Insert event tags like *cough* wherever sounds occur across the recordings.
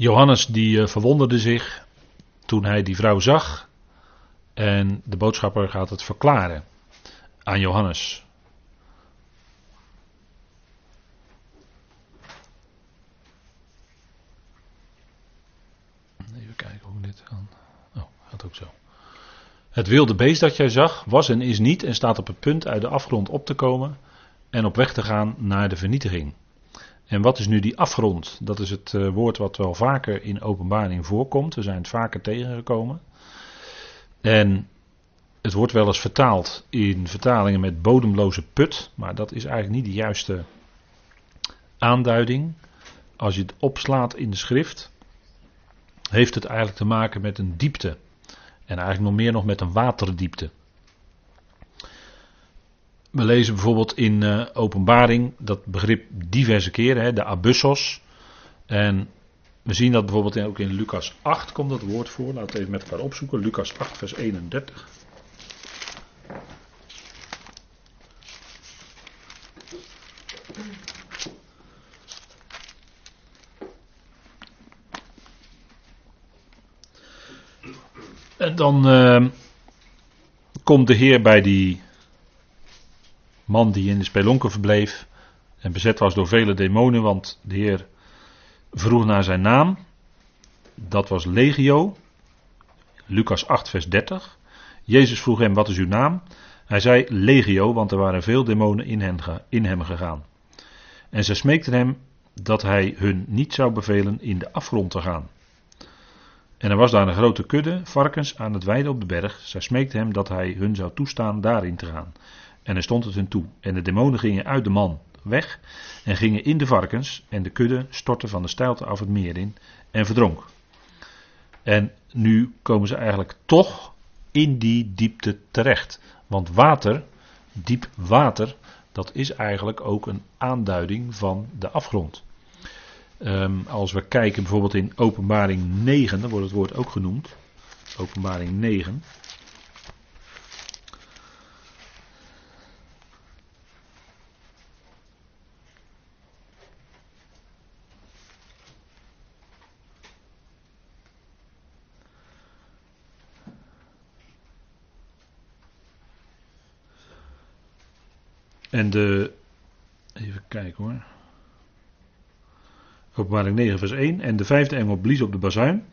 Johannes die verwonderde zich toen hij die vrouw zag. En de boodschapper gaat het verklaren aan Johannes. Even kijken hoe dit kan. Oh, gaat ook zo. Het wilde beest dat jij zag was en is niet en staat op het punt uit de afgrond op te komen en op weg te gaan naar de vernietiging. En wat is nu die afgrond? Dat is het uh, woord wat wel vaker in openbaring voorkomt. We zijn het vaker tegengekomen. En het wordt wel eens vertaald in vertalingen met bodemloze put, maar dat is eigenlijk niet de juiste aanduiding. Als je het opslaat in de schrift, heeft het eigenlijk te maken met een diepte. En eigenlijk nog meer nog met een waterdiepte. We lezen bijvoorbeeld in uh, Openbaring dat begrip diverse keren, hè, de abyssos. En we zien dat bijvoorbeeld ook in Lucas 8 komt dat woord voor. Laten we even met elkaar opzoeken. Lucas 8, vers 31. En dan uh, komt de Heer bij die man die in de spelonken verbleef en bezet was door vele demonen, want de Heer vroeg naar zijn naam. Dat was Legio, Lucas 8, vers 30. Jezus vroeg hem: Wat is uw naam? Hij zei Legio, want er waren veel demonen in, in hem gegaan. En ze smeekten hem dat hij hun niet zou bevelen in de afgrond te gaan. En er was daar een grote kudde varkens aan het weiden op de berg. Zij smeekten hem dat hij hun zou toestaan daarin te gaan. En hij stond het hun toe. En de demonen gingen uit de man weg en gingen in de varkens. En de kudde stortte van de steilte af het meer in en verdronk. En nu komen ze eigenlijk toch in die diepte terecht. Want water, diep water, dat is eigenlijk ook een aanduiding van de afgrond. Um, als we kijken bijvoorbeeld in Openbaring 9, dan wordt het woord ook genoemd. Openbaring 9. En de. Even kijken hoor. Openbaring 9, vers 1. En de vijfde engel blies op de bazuin.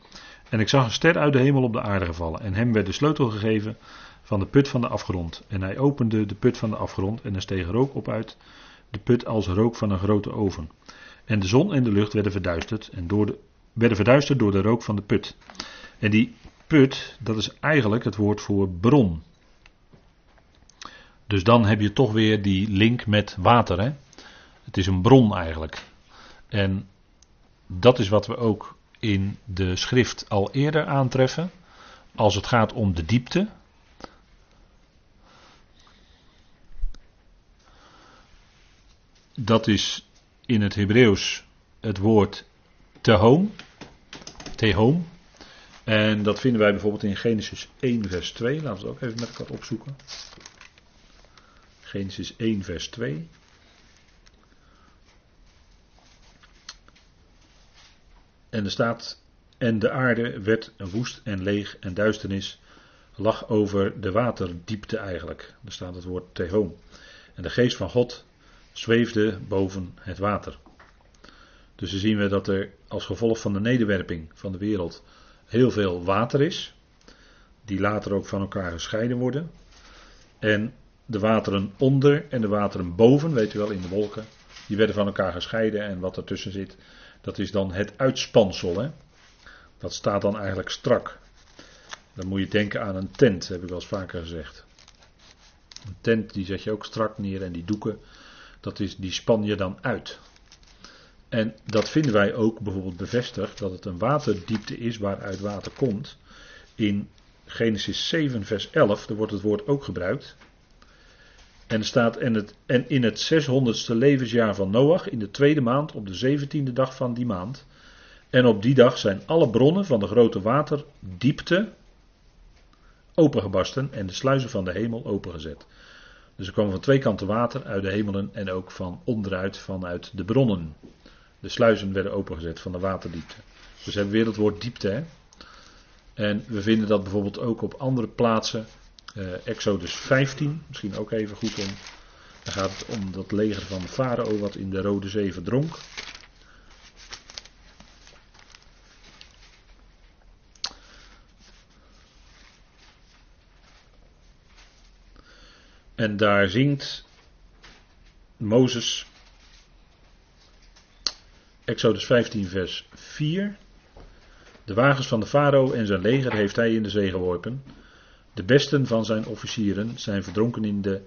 En ik zag een ster uit de hemel op de aarde gevallen. En hem werd de sleutel gegeven van de put van de afgrond. En hij opende de put van de afgrond. En er steeg rook op uit de put als rook van een grote oven. En de zon en de lucht werden verduisterd. En door de, werden verduisterd door de rook van de put. En die put, dat is eigenlijk het woord voor bron. Dus dan heb je toch weer die link met water. Hè? Het is een bron eigenlijk. En dat is wat we ook in de schrift al eerder aantreffen. Als het gaat om de diepte. Dat is in het Hebreeuws het woord tehom. Tehom. En dat vinden wij bijvoorbeeld in Genesis 1, vers 2. Laten we het ook even met elkaar opzoeken. Genesis 1, vers 2. En er staat, en de aarde werd woest en leeg en duisternis lag over de waterdiepte eigenlijk. Er staat het woord tehoom. En de geest van God zweefde boven het water. Dus dan zien we dat er als gevolg van de nederwerping van de wereld heel veel water is. Die later ook van elkaar gescheiden worden. En de wateren onder en de wateren boven, weet u wel, in de wolken, die werden van elkaar gescheiden. En wat ertussen zit, dat is dan het uitspansel. Hè? Dat staat dan eigenlijk strak. Dan moet je denken aan een tent, heb ik wel eens vaker gezegd. Een tent die zet je ook strak neer en die doeken, dat is, die span je dan uit. En dat vinden wij ook bijvoorbeeld bevestigd, dat het een waterdiepte is waaruit water komt. In Genesis 7, vers 11, daar wordt het woord ook gebruikt. En, staat en, het, en in het 600ste levensjaar van Noach, in de tweede maand, op de 17e dag van die maand. En op die dag zijn alle bronnen van de grote waterdiepte opengebarsten en de sluizen van de hemel opengezet. Dus er kwam van twee kanten water uit de hemelen en ook van onderuit vanuit de bronnen. De sluizen werden opengezet van de waterdiepte. Dus hebben we weer het woord diepte. Hè? En we vinden dat bijvoorbeeld ook op andere plaatsen. Uh, Exodus 15, misschien ook even goed om. Dan gaat het om dat leger van de farao wat in de Rode Zee verdronk. En daar zingt Mozes, Exodus 15, vers 4. De wagens van de farao en zijn leger heeft hij in de zee geworpen. De besten van zijn officieren zijn verdronken in de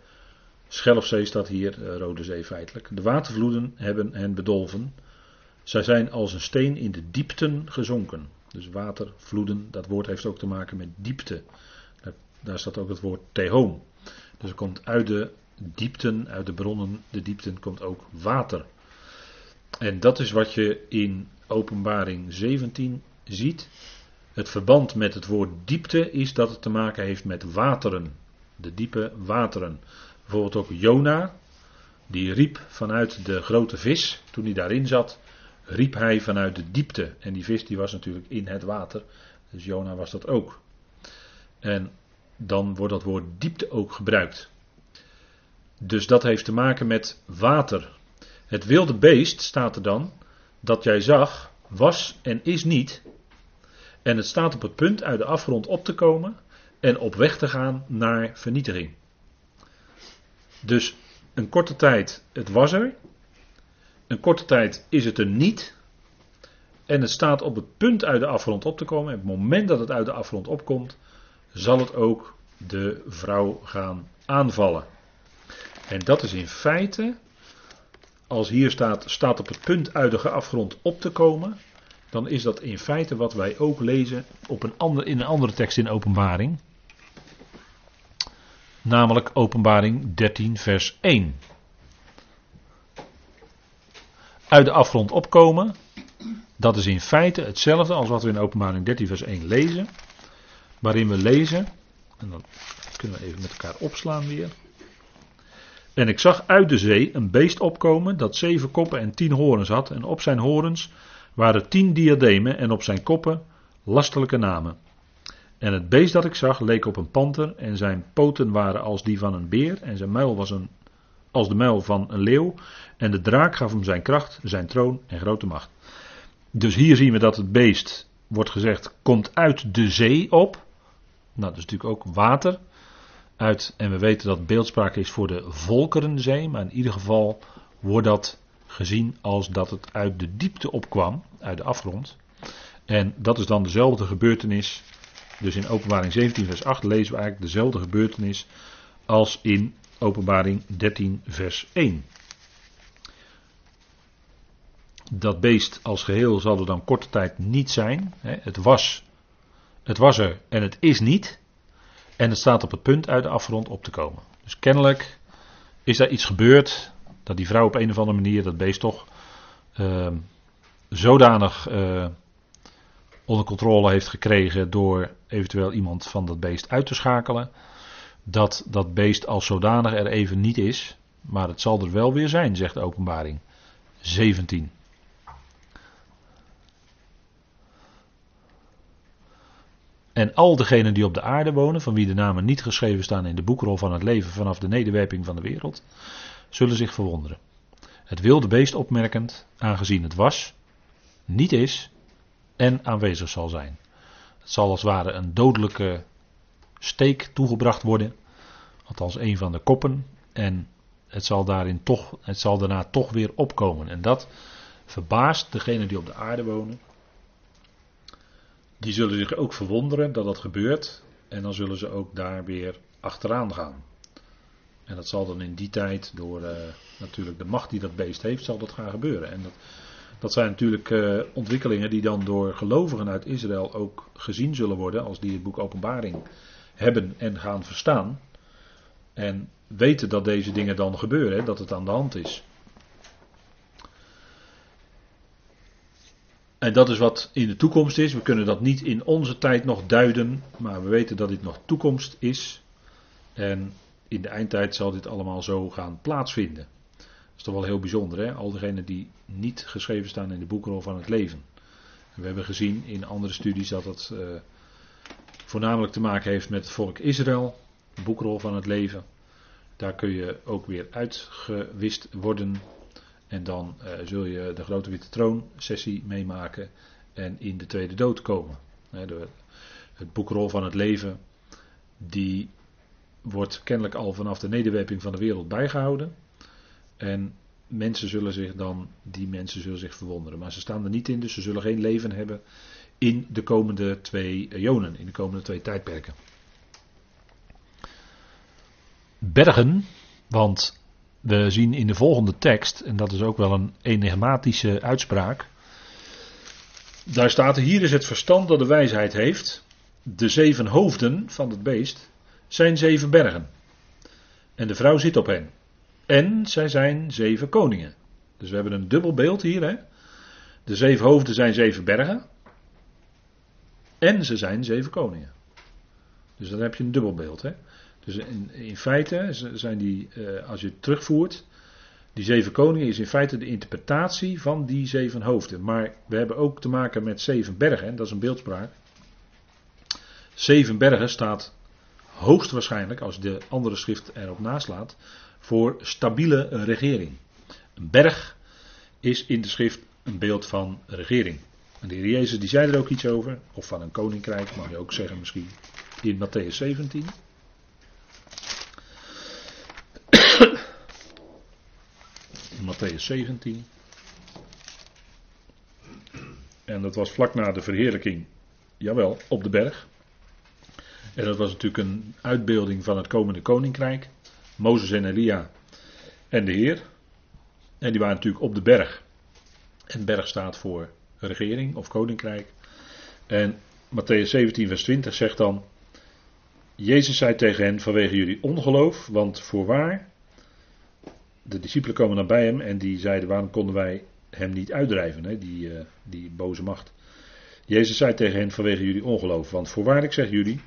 Schelfzee, staat hier, eh, Rode Zee feitelijk. De watervloeden hebben hen bedolven. Zij zijn als een steen in de diepten gezonken. Dus watervloeden, dat woord heeft ook te maken met diepte. Daar, staat ook het woord tehoom. Dus er komt uit de diepten, uit de bronnen, de diepten komt ook water. En dat is wat je in Openbaring 17 ziet. Het verband met het woord diepte is dat het te maken heeft met wateren. De diepe wateren. Bijvoorbeeld ook Jona, die riep vanuit de grote vis, toen hij daarin zat, riep hij vanuit de diepte. En die vis die was natuurlijk in het water, dus Jona was dat ook. En dan wordt dat woord diepte ook gebruikt. Dus dat heeft te maken met water. Het wilde beest, staat er dan, dat jij zag, was en is niet. En het staat op het punt uit de afgrond op te komen en op weg te gaan naar vernietiging. Dus een korte tijd, het was er. Een korte tijd is het er niet. En het staat op het punt uit de afgrond op te komen. En het moment dat het uit de afgrond opkomt, zal het ook de vrouw gaan aanvallen. En dat is in feite, als hier staat, staat op het punt uit de afgrond op te komen, dan is dat in feite wat wij ook lezen op een ander, in een andere tekst in Openbaring. Namelijk Openbaring 13, vers 1. Uit de afgrond opkomen, dat is in feite hetzelfde als wat we in Openbaring 13, vers 1 lezen. Waarin we lezen, en dan kunnen we even met elkaar opslaan weer. En ik zag uit de zee een beest opkomen dat zeven koppen en tien horens had. En op zijn horens waren tien diademen en op zijn koppen lastelijke namen. En het beest dat ik zag leek op een panter en zijn poten waren als die van een beer en zijn muil was een, als de muil van een leeuw. En de draak gaf hem zijn kracht, zijn troon en grote macht. Dus hier zien we dat het beest, wordt gezegd, komt uit de zee op. Nou, dat is natuurlijk ook water. Uit, en we weten dat beeldspraak is voor de Volkerenzee, maar in ieder geval wordt dat gezien als dat het uit de diepte opkwam, uit de afgrond. En dat is dan dezelfde gebeurtenis. Dus in Openbaring 17, vers 8 lezen we eigenlijk dezelfde gebeurtenis als in Openbaring 13, vers 1. Dat beest als geheel zal er dan korte tijd niet zijn. Het was, het was er en het is niet. En het staat op het punt uit de afgrond op te komen. Dus kennelijk is daar iets gebeurd. Dat die vrouw op een of andere manier dat beest toch uh, zodanig uh, onder controle heeft gekregen door eventueel iemand van dat beest uit te schakelen. Dat dat beest als zodanig er even niet is. Maar het zal er wel weer zijn, zegt de openbaring 17. En al degenen die op de aarde wonen, van wie de namen niet geschreven staan in de boekrol van het leven vanaf de nederwerping van de wereld, zullen zich verwonderen. Het wilde beest opmerkend, aangezien het was, niet is en aanwezig zal zijn. Het zal als het ware een dodelijke steek toegebracht worden, althans een van de koppen, en het zal, daarin toch, het zal daarna toch weer opkomen. En dat verbaast degenen die op de aarde wonen, die zullen zich ook verwonderen dat dat gebeurt. En dan zullen ze ook daar weer achteraan gaan. En dat zal dan in die tijd door uh, natuurlijk de macht die dat beest heeft, zal dat gaan gebeuren. En dat, dat zijn natuurlijk uh, ontwikkelingen die dan door gelovigen uit Israël ook gezien zullen worden als die het boek Openbaring hebben en gaan verstaan. En weten dat deze dingen dan gebeuren, dat het aan de hand is. En dat is wat in de toekomst is. We kunnen dat niet in onze tijd nog duiden, maar we weten dat dit nog toekomst is. En in de eindtijd zal dit allemaal zo gaan plaatsvinden. Dat is toch wel heel bijzonder, hè? Al diegenen die niet geschreven staan in de boekrol van het leven. We hebben gezien in andere studies dat het uh, voornamelijk te maken heeft met het volk Israël, de boekrol van het leven. Daar kun je ook weer uitgewist worden. En dan uh, zul je de grote witte troon sessie meemaken en in de tweede dood komen. de, het boekrol van het leven, die wordt kennelijk al vanaf de nederwerping van de wereld bijgehouden. En mensen zullen zich dan, die mensen zullen zich verwonderen. Maar ze staan er niet in, dus ze zullen geen leven hebben in de komende twee eonen, in de komende twee tijdperken. Bergen, want we zien in de volgende tekst, en dat is ook wel een enigmatische uitspraak. Daar staat: Hier is het verstand dat de wijsheid heeft. De zeven hoofden van het beest zijn zeven bergen. En de vrouw zit op hen. En zij zijn zeven koningen. Dus we hebben een dubbel beeld hier. Hè? De zeven hoofden zijn zeven bergen. En ze zijn zeven koningen. Dus dan heb je een dubbel beeld. Hè? Dus in, in feite zijn die, eh, als je het terugvoert, die zeven koningen is in feite de interpretatie van die zeven hoofden. Maar we hebben ook te maken met zeven bergen, en dat is een beeldspraak. Zeven bergen staat hoogstwaarschijnlijk, als de andere schrift erop naslaat, voor stabiele regering. Een berg is in de schrift een beeld van regering. En de heer Jezus die zei er ook iets over, of van een koninkrijk, mag je ook zeggen misschien, in Matthäus 17. in Matthäus 17. En dat was vlak na de verheerlijking, jawel, op de berg. En dat was natuurlijk een uitbeelding van het komende koninkrijk. Mozes en Elia en de Heer. En die waren natuurlijk op de berg. En berg staat voor regering of koninkrijk. En Matthäus 17, vers 20 zegt dan: Jezus zei tegen hen vanwege jullie ongeloof, want voorwaar, de discipelen komen dan bij hem en die zeiden: waarom konden wij hem niet uitdrijven, hè, die, uh, die boze macht. Jezus zei tegen hen vanwege jullie ongeloof, want voorwaar ik zeg jullie,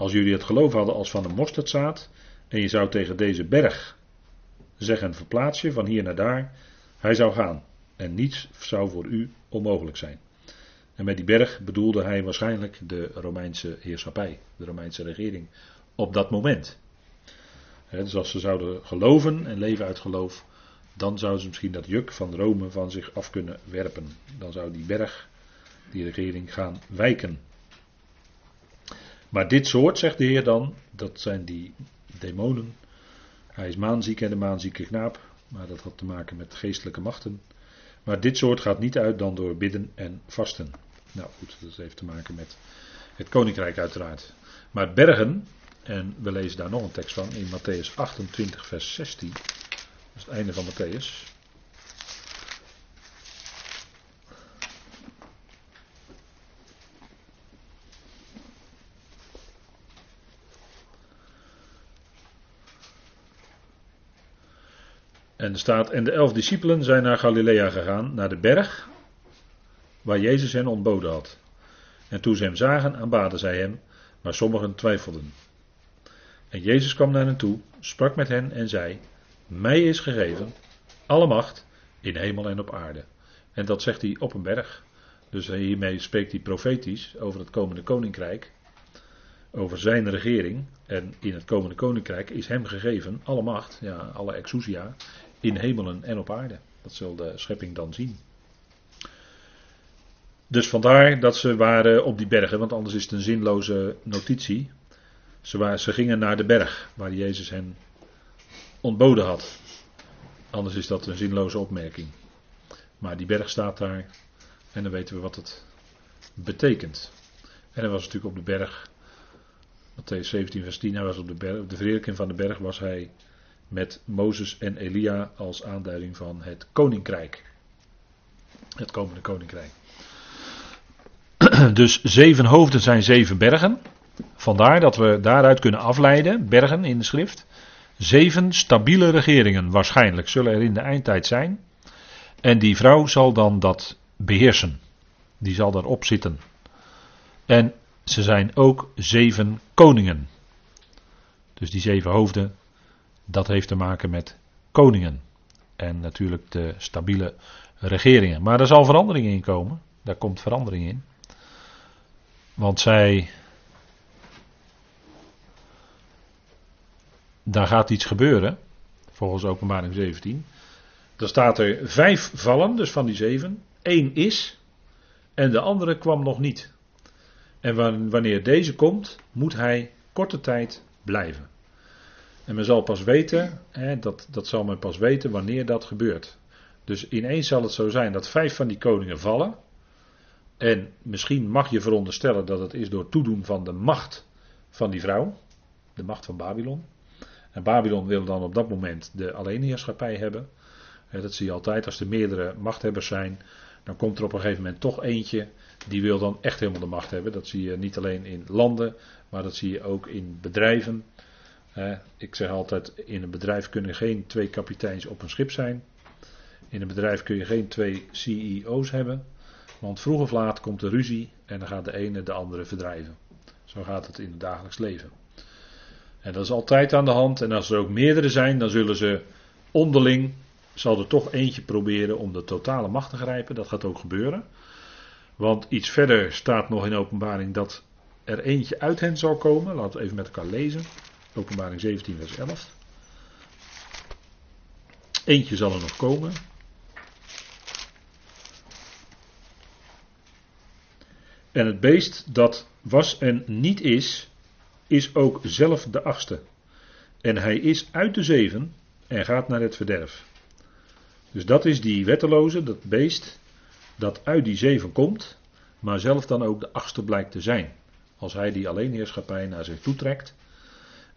als jullie het geloof hadden als van een mosterdzaad, en je zou tegen deze berg zeggen: verplaats je van hier naar daar, hij zou gaan. En niets zou voor u onmogelijk zijn. En met die berg bedoelde hij waarschijnlijk de Romeinse heerschappij, de Romeinse regering op dat moment. dus als ze zouden geloven en leven uit geloof, dan zouden ze misschien dat juk van Rome van zich af kunnen werpen. Dan zou die berg, die regering, gaan wijken. Maar dit soort, zegt de Heer dan, dat zijn die demonen. Hij is maanziek en de maanzieke knaap, maar dat had te maken met geestelijke machten. Maar dit soort gaat niet uit dan door bidden en vasten. Nou goed, dat heeft te maken met het koninkrijk uiteraard. Maar bergen, en we lezen daar nog een tekst van in Matthäus 28, vers 16. Dat is het einde van Matthäus. En er staat, de elf discipelen zijn naar Galilea gegaan, naar de berg, waar Jezus hen ontboden had. En toen ze hem zagen, aanbaden zij hem, maar sommigen twijfelden. En Jezus kwam naar hen toe, sprak met hen en zei, mij is gegeven alle macht in hemel en op aarde. En dat zegt hij op een berg. Dus hiermee spreekt hij profetisch over het komende koninkrijk, over zijn regering. En in het komende koninkrijk is hem gegeven alle macht, ja, alle exousia, in hemelen en op aarde. Dat zal de schepping dan zien. Dus vandaar dat ze waren op die bergen, want anders is het een zinloze notitie. Ze, waren, ze gingen naar de berg waar Jezus hen ontboden had. Anders is dat een zinloze opmerking. Maar die berg staat daar en dan weten we wat het betekent. En hij was natuurlijk op de berg, Matthäus 17 vers 10, hij was op de berg, op de van de berg was hij met Mozes en Elia als aanduiding van het koninkrijk. Het komende koninkrijk. *clears throat* Dus zeven hoofden zijn zeven bergen. Vandaar dat we daaruit kunnen afleiden, bergen in de schrift. Zeven stabiele regeringen waarschijnlijk zullen er in de eindtijd zijn. En die vrouw zal dan dat beheersen. Die zal daarop zitten. En ze zijn ook zeven koningen. Dus die zeven hoofden dat heeft te maken met koningen. En natuurlijk de stabiele regeringen. Maar er zal verandering in komen. Daar komt verandering in. Want zij. Daar gaat iets gebeuren. Volgens openbaring 17. Dan staat er vijf vallen, dus van die zeven. Eén is. En de andere kwam nog niet. En wanneer deze komt, moet hij korte tijd blijven. En men zal pas weten, hè, dat, dat zal men pas weten wanneer dat gebeurt. Dus ineens zal het zo zijn dat vijf van die koningen vallen. En misschien mag je veronderstellen dat het is door toedoen van de macht van die vrouw. De macht van Babylon. En Babylon wil dan op dat moment de alleenheerschappij hebben. Dat zie je altijd als er meerdere machthebbers zijn. Dan komt er op een gegeven moment toch eentje. Die wil dan echt helemaal de macht hebben. Dat zie je niet alleen in landen. Maar dat zie je ook in bedrijven. Ik zeg altijd: in een bedrijf kunnen geen twee kapiteins op een schip zijn. In een bedrijf kun je geen twee CEO's hebben. Want vroeg of laat komt er ruzie en dan gaat de ene de andere verdrijven. Zo gaat het in het dagelijks leven. En dat is altijd aan de hand. En als er ook meerdere zijn, dan zullen ze onderling, zal er toch eentje proberen om de totale macht te grijpen. Dat gaat ook gebeuren. Want iets verder staat nog in openbaring dat er eentje uit hen zal komen. Laten we even met elkaar lezen. Openbaring 17, vers 11. Eentje zal er nog komen. En het beest dat was en niet is, is ook zelf de achtste. En hij is uit de zeven en gaat naar het verderf. Dus dat is die wetteloze, dat beest, dat uit die zeven komt, maar zelf dan ook de achtste blijkt te zijn. Als hij die alleenheerschappij naar zich toetrekt.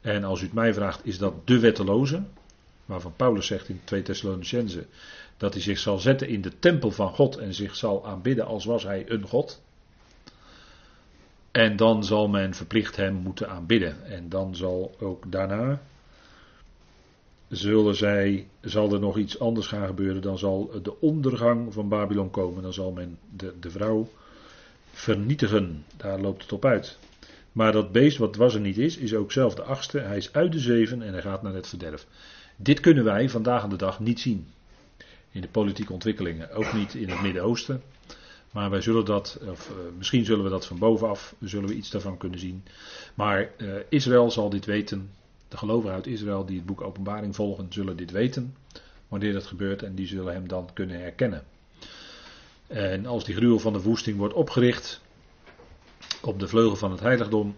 En als u het mij vraagt, is dat de wetteloze? Waarvan Paulus zegt in 2 Thessalonicense dat hij zich zal zetten in de tempel van God en zich zal aanbidden als was hij een God. En dan zal men verplicht hem moeten aanbidden. En dan zal ook daarna zullen zij, zal er nog iets anders gaan gebeuren. Dan zal de ondergang van Babylon komen. Dan zal men de, de vrouw vernietigen. Daar loopt het op uit. Maar dat beest wat was er niet is, is ook zelf de achtste. Hij is uit de zeven en hij gaat naar het verderf. Dit kunnen wij vandaag de dag niet zien. In de politieke ontwikkelingen. Ook niet in het Midden-Oosten. Maar wij zullen dat, of uh, misschien zullen we dat van bovenaf, zullen we iets daarvan kunnen zien. Maar uh, Israël zal dit weten. De gelovigen uit Israël die het boek Openbaring volgen, zullen dit weten. Wanneer dat gebeurt en die zullen hem dan kunnen herkennen. En als die gruwel van de woesting wordt opgericht op de vleugel van het heiligdom,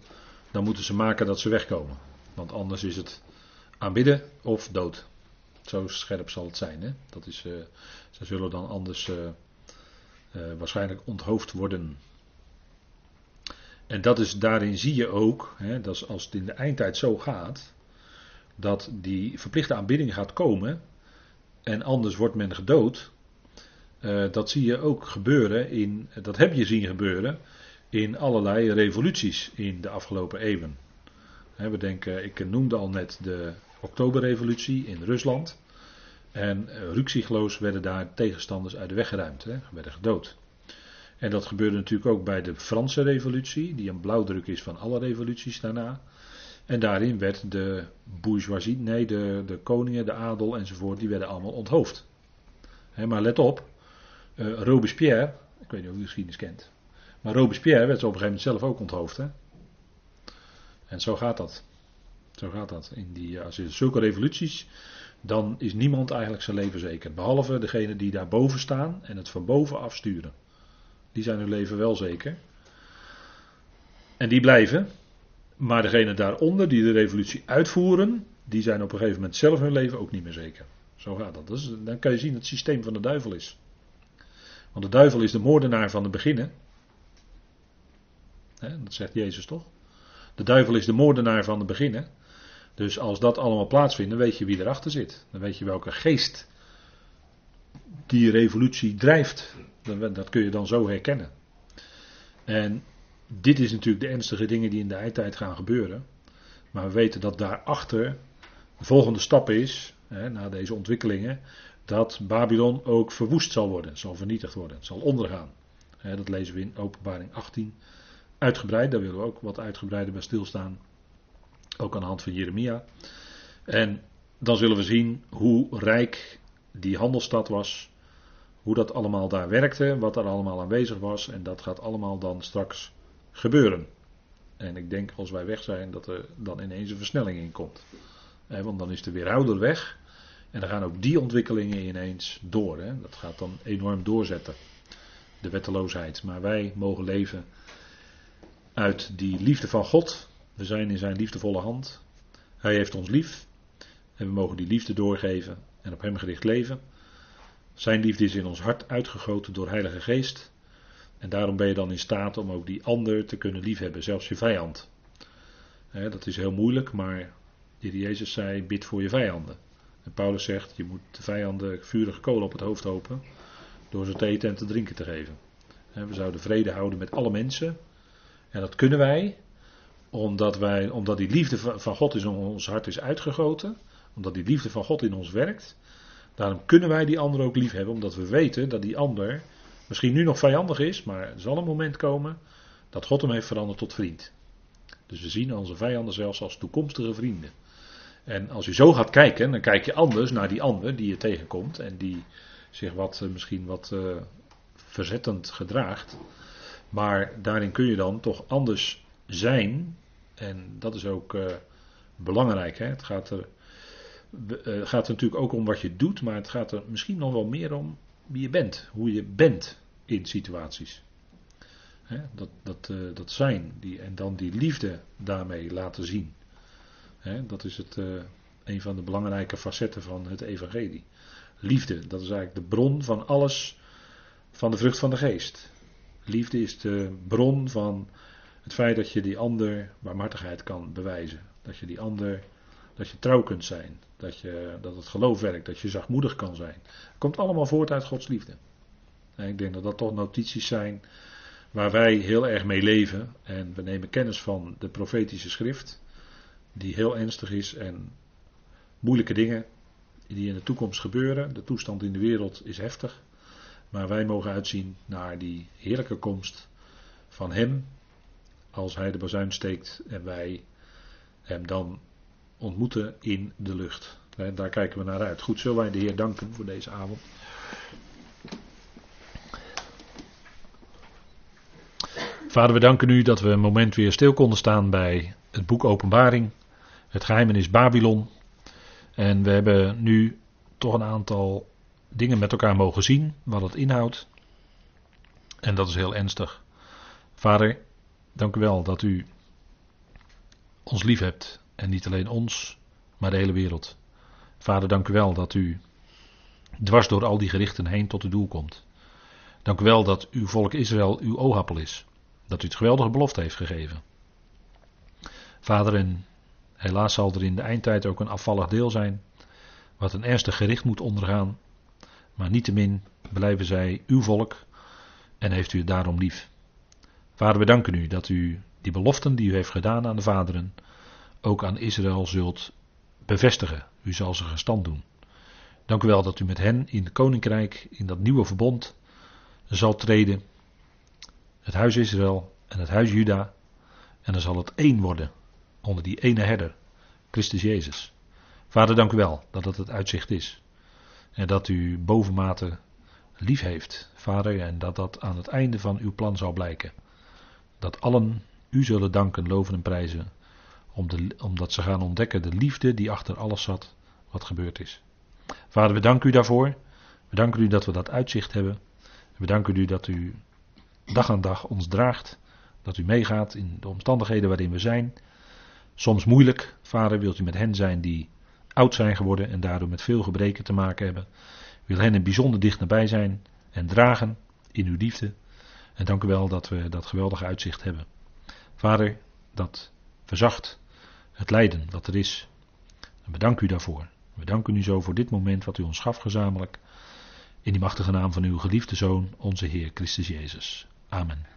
dan moeten ze maken dat ze wegkomen. Want anders is het aanbidden of dood. Zo scherp zal het zijn. Hè? Dat is, uh, ze zullen dan anders uh, waarschijnlijk onthoofd worden. En dat is, daarin zie je ook, hè, dat als het in de eindtijd zo gaat, dat die verplichte aanbidding gaat komen en anders wordt men gedood. Dat zie je ook gebeuren in, dat heb je zien gebeuren in allerlei revoluties in de afgelopen eeuwen. we denken, ik noemde al net de Oktoberrevolutie in Rusland. En uh, werden daar tegenstanders uit de weg geruimd, hè, werden gedood. En dat gebeurde natuurlijk ook bij de Franse revolutie, die een blauwdruk is van alle revoluties daarna. En daarin werd de bourgeoisie, nee, de, de koningen, de adel enzovoort, die werden allemaal onthoofd. maar let op, uh, Robespierre, ik weet niet of u de geschiedenis kent, maar Robespierre werd op een gegeven moment zelf ook onthoofd. Hè? En zo gaat dat. Zo gaat dat. In die, als je zulke revoluties dan is niemand eigenlijk zijn leven zeker. Behalve degene die daarboven staan en het van boven afsturen. Die zijn hun leven wel zeker. En die blijven. Maar degene daaronder die de revolutie uitvoeren, die zijn op een gegeven moment zelf hun leven ook niet meer zeker. Zo gaat dat. Dus dan kan je zien dat het systeem van de duivel is. Want de duivel is de moordenaar van de beginnen. Dat zegt Jezus toch? De duivel is de moordenaar van de beginnen. Dus als dat allemaal plaatsvindt, dan weet je wie erachter zit. Dan weet je welke geest die revolutie drijft. Dat kun je dan zo herkennen. En dit is natuurlijk de ernstige dingen die in de eindtijd gaan gebeuren. Maar we weten dat daarachter de volgende stap is, na deze ontwikkelingen, dat Babylon ook verwoest zal worden, zal vernietigd worden, zal ondergaan. Dat lezen we in Openbaring 18 uitgebreid, daar willen we ook wat uitgebreider bij stilstaan. Ook aan de hand van Jeremia. En dan zullen we zien hoe rijk die handelsstad was. hoe dat allemaal daar werkte, wat er allemaal aanwezig was. En dat gaat allemaal dan straks gebeuren. En ik denk als wij weg zijn dat er dan ineens een versnelling in komt. want dan is de weerhouder weg. En dan gaan ook die ontwikkelingen ineens door. Dat gaat dan enorm doorzetten. De wetteloosheid. Maar wij mogen leven uit die liefde van God. We zijn in zijn liefdevolle hand. Hij heeft ons lief. En we mogen die liefde doorgeven en op hem gericht leven. Zijn liefde is in ons hart uitgegoten door Heilige Geest. En daarom ben je dan in staat om ook die ander te kunnen liefhebben, zelfs je vijand. dat is heel moeilijk, maar de Jezus zei: bid voor je vijanden. En Paulus zegt: je moet de vijanden vurige kolen op het hoofd hopen door ze te eten en te drinken te geven. we zouden vrede houden met alle mensen. En dat kunnen wij omdat, wij, omdat die liefde van God in ons hart is uitgegoten. Omdat die liefde van God in ons werkt. Daarom kunnen wij die ander ook lief hebben, omdat we weten dat die ander misschien nu nog vijandig is, maar er zal een moment komen dat God hem heeft veranderd tot vriend. Dus we zien onze vijanden zelfs als toekomstige vrienden. En als je zo gaat kijken, dan kijk je anders naar die ander die je tegenkomt en die zich wat, eh, misschien wat uh, verzettend gedraagt. Maar daarin kun je dan toch anders zijn. En dat is ook uh, belangrijk. Hè? Het gaat er uh, gaat er natuurlijk ook om wat je doet, maar het gaat er misschien nog wel meer om wie je bent. Hoe je bent in situaties. Hè, dat, dat, uh, dat zijn die, en dan die liefde daarmee laten zien. Hè, dat is het, een van de belangrijke facetten van het evangelie. Liefde, dat is eigenlijk de bron van alles van de vrucht van de geest. Liefde is de bron van het feit dat je die ander barmhartigheid kan bewijzen. Dat je die ander dat je trouw kunt zijn. Dat, je, dat het geloof werkt. Dat je zachtmoedig kan zijn. Het komt allemaal voort uit Gods liefde. En ik denk dat dat toch notities zijn waar wij heel erg mee leven. En we nemen kennis van de profetische schrift. Die heel ernstig is. En moeilijke dingen die in de toekomst gebeuren. De toestand in de wereld is heftig. Maar wij mogen uitzien naar die heerlijke komst van Hem. Als Hij de bazuin steekt en wij Hem dan ontmoeten in de lucht. Daar kijken we naar uit. Goed, zullen wij de Heer danken voor deze avond. Vader, we danken u dat we een moment weer stil konden staan bij het boek Openbaring, het geheimenis Babylon. En we hebben nu toch een aantal dingen met elkaar mogen zien, wat het inhoudt. En dat is heel ernstig. Vader, dank u wel dat u ons lief hebt en niet alleen ons, maar de hele wereld. Vader, dank u wel dat u dwars door al die gerichten heen tot het doel komt. Dank u wel dat uw volk Israël uw oogappel is. Dat u het geweldige belofte heeft gegeven. Vader, en helaas zal er in de eindtijd ook een afvallig deel zijn. Wat een ernstig gericht moet ondergaan. Maar niettemin blijven zij uw volk en heeft u het daarom lief. Vader, we danken u dat u die beloften die u heeft gedaan aan de vaderen ook aan Israël zult bevestigen. U zal ze gestand doen. Dank u wel dat u met hen in het koninkrijk, in dat nieuwe verbond, zal treden. Het huis Israël en het huis Juda. En dan zal het één worden onder die ene herder, Christus Jezus. Vader, dank u wel dat dat het uitzicht is. En dat u bovenmate lief heeft, Vader, en dat dat aan het einde van uw plan zal blijken. Dat allen u zullen danken, loven en prijzen omdat ze gaan ontdekken de liefde die achter alles zat wat gebeurd is. Vader, we danken u daarvoor. We danken u dat we dat uitzicht hebben. We danken u dat u dag aan dag ons draagt. Dat u meegaat in de omstandigheden waarin we zijn. Soms moeilijk. Vader, wilt u met hen zijn die oud zijn geworden en daardoor met veel gebreken te maken hebben. Wil hen een bijzonder dicht nabij zijn en dragen in uw liefde. En dank u wel dat we dat geweldige uitzicht hebben. Vader, dat verzacht het lijden wat er is. En bedank u daarvoor. We danken u zo voor dit moment wat u ons gaf gezamenlijk. In die machtige naam van uw geliefde Zoon, onze Heer Christus Jezus. Amen.